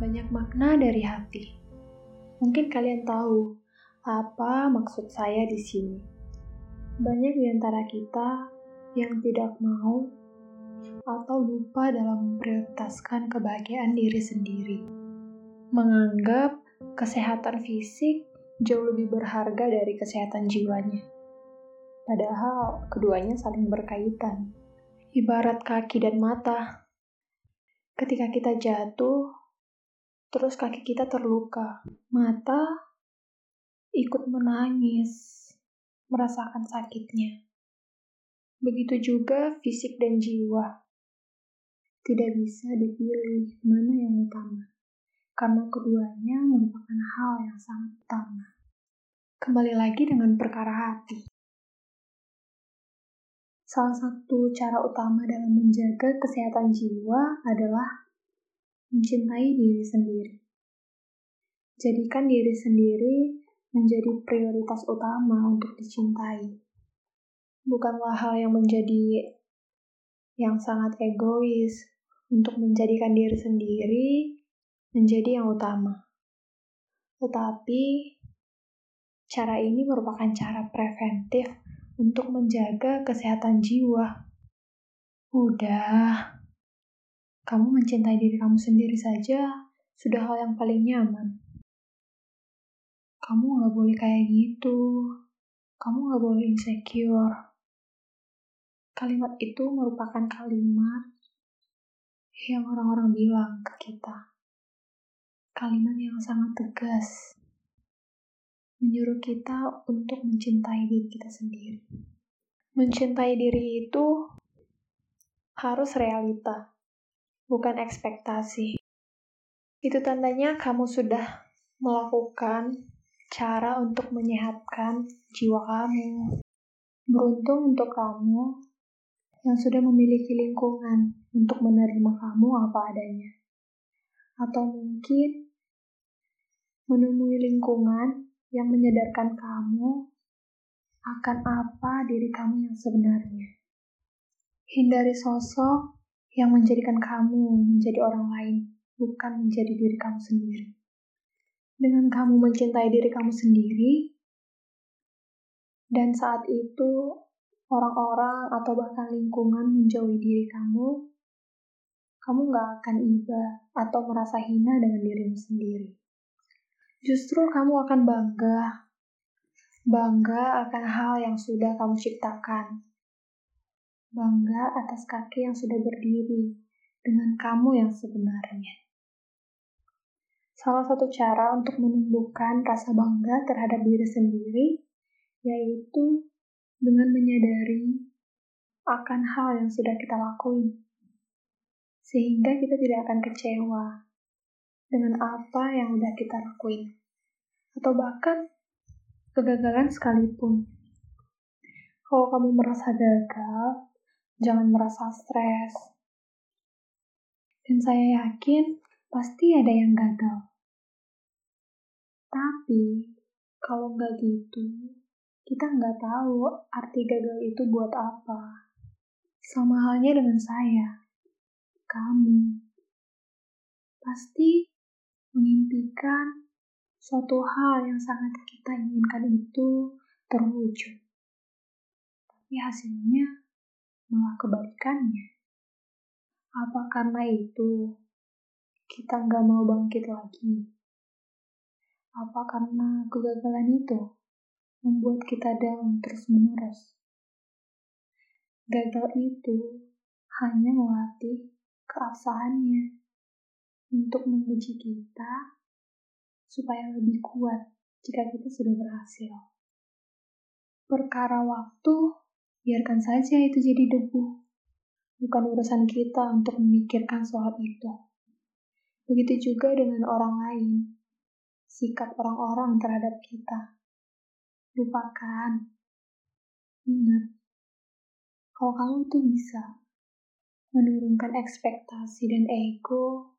banyak makna dari hati. Mungkin kalian tahu apa maksud saya di sini. Banyak di antara kita yang tidak mau atau lupa dalam memprioritaskan kebahagiaan diri sendiri. Menganggap kesehatan fisik jauh lebih berharga dari kesehatan jiwanya. Padahal keduanya saling berkaitan. Ibarat kaki dan mata. Ketika kita jatuh, terus kaki kita terluka. Mata ikut menangis, merasakan sakitnya. Begitu juga fisik dan jiwa. Tidak bisa dipilih mana yang utama, karena keduanya merupakan hal yang sangat utama. Kembali lagi dengan perkara hati. Salah satu cara utama dalam menjaga kesehatan jiwa adalah mencintai diri sendiri. Jadikan diri sendiri menjadi prioritas utama untuk dicintai. Bukanlah hal yang menjadi yang sangat egois untuk menjadikan diri sendiri menjadi yang utama. Tetapi cara ini merupakan cara preventif untuk menjaga kesehatan jiwa. Udah, kamu mencintai diri kamu sendiri saja sudah hal yang paling nyaman. Kamu nggak boleh kayak gitu. Kamu nggak boleh insecure. Kalimat itu merupakan kalimat yang orang-orang bilang ke kita. Kalimat yang sangat tegas. Menyuruh kita untuk mencintai diri kita sendiri. Mencintai diri itu harus realita bukan ekspektasi. Itu tandanya kamu sudah melakukan cara untuk menyehatkan jiwa kamu. Beruntung untuk kamu yang sudah memiliki lingkungan untuk menerima kamu apa adanya. Atau mungkin menemui lingkungan yang menyadarkan kamu akan apa diri kamu yang sebenarnya. Hindari sosok yang menjadikan kamu menjadi orang lain, bukan menjadi diri kamu sendiri. Dengan kamu mencintai diri kamu sendiri, dan saat itu orang-orang atau bahkan lingkungan menjauhi diri kamu, kamu gak akan iba atau merasa hina dengan dirimu sendiri. Justru kamu akan bangga, bangga akan hal yang sudah kamu ciptakan, bangga atas kaki yang sudah berdiri dengan kamu yang sebenarnya. Salah satu cara untuk menumbuhkan rasa bangga terhadap diri sendiri yaitu dengan menyadari akan hal yang sudah kita lakuin. Sehingga kita tidak akan kecewa dengan apa yang sudah kita lakuin. Atau bahkan kegagalan sekalipun. Kalau kamu merasa gagal, jangan merasa stres. Dan saya yakin pasti ada yang gagal. Tapi kalau nggak gitu, kita nggak tahu arti gagal itu buat apa. Sama halnya dengan saya, kamu. Pasti mengimpikan suatu hal yang sangat kita inginkan itu terwujud. Tapi hasilnya malah kebalikannya. Apa karena itu kita nggak mau bangkit lagi? Apa karena kegagalan itu membuat kita down terus-menerus? Gagal itu hanya melatih keabsahannya untuk menguji kita supaya lebih kuat jika kita sudah berhasil. Perkara waktu biarkan saja itu jadi debu. Bukan urusan kita untuk memikirkan soal itu. Begitu juga dengan orang lain. Sikap orang-orang terhadap kita. Lupakan. Ingat, kalau kamu tuh bisa menurunkan ekspektasi dan ego,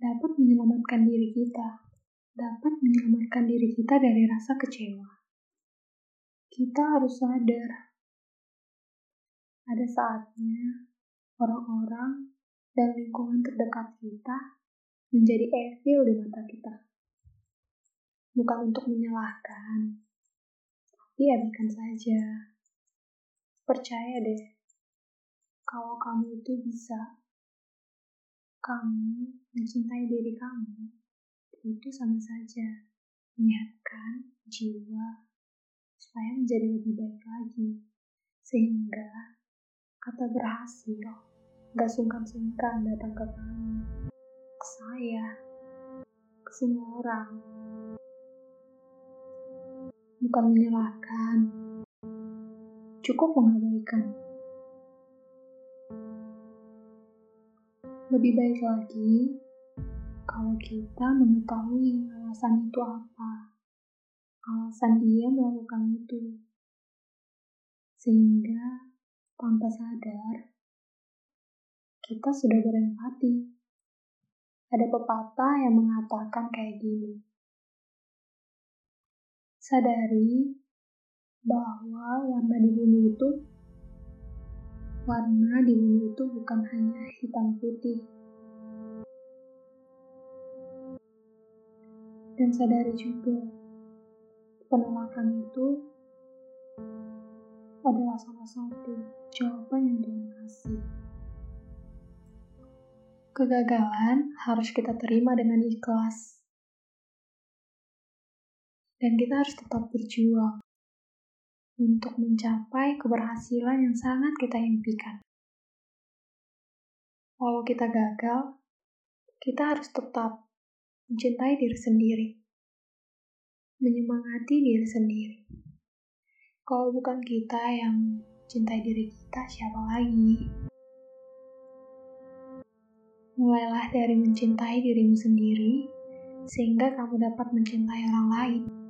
dapat menyelamatkan diri kita, dapat menyelamatkan diri kita dari rasa kecewa. Kita harus sadar ada saatnya orang-orang dan lingkungan terdekat kita menjadi evil di mata kita. Bukan untuk menyalahkan, tapi abaikan saja. Percaya deh, kalau kamu itu bisa. Kamu mencintai diri kamu, itu sama saja. Menyehatkan jiwa supaya menjadi lebih baik lagi. Sehingga kata berhasil. Gak sungkan-sungkan datang ke kamu, ke saya, ke semua orang. Bukan menyalahkan, cukup mengabaikan. Lebih baik lagi kalau kita mengetahui alasan itu apa, alasan dia melakukan itu, sehingga tanpa sadar kita sudah berempati. Ada pepatah yang mengatakan kayak gini. Sadari bahwa warna di bumi itu warna di bumi itu bukan hanya hitam putih. Dan sadari juga, penolakan itu adalah salah satu jawaban yang Tuhan kasih. Kegagalan harus kita terima dengan ikhlas. Dan kita harus tetap berjuang untuk mencapai keberhasilan yang sangat kita impikan. Walau kita gagal, kita harus tetap mencintai diri sendiri, menyemangati diri sendiri. Kalau bukan kita yang cintai diri kita, siapa lagi? Mulailah dari mencintai dirimu sendiri, sehingga kamu dapat mencintai orang lain.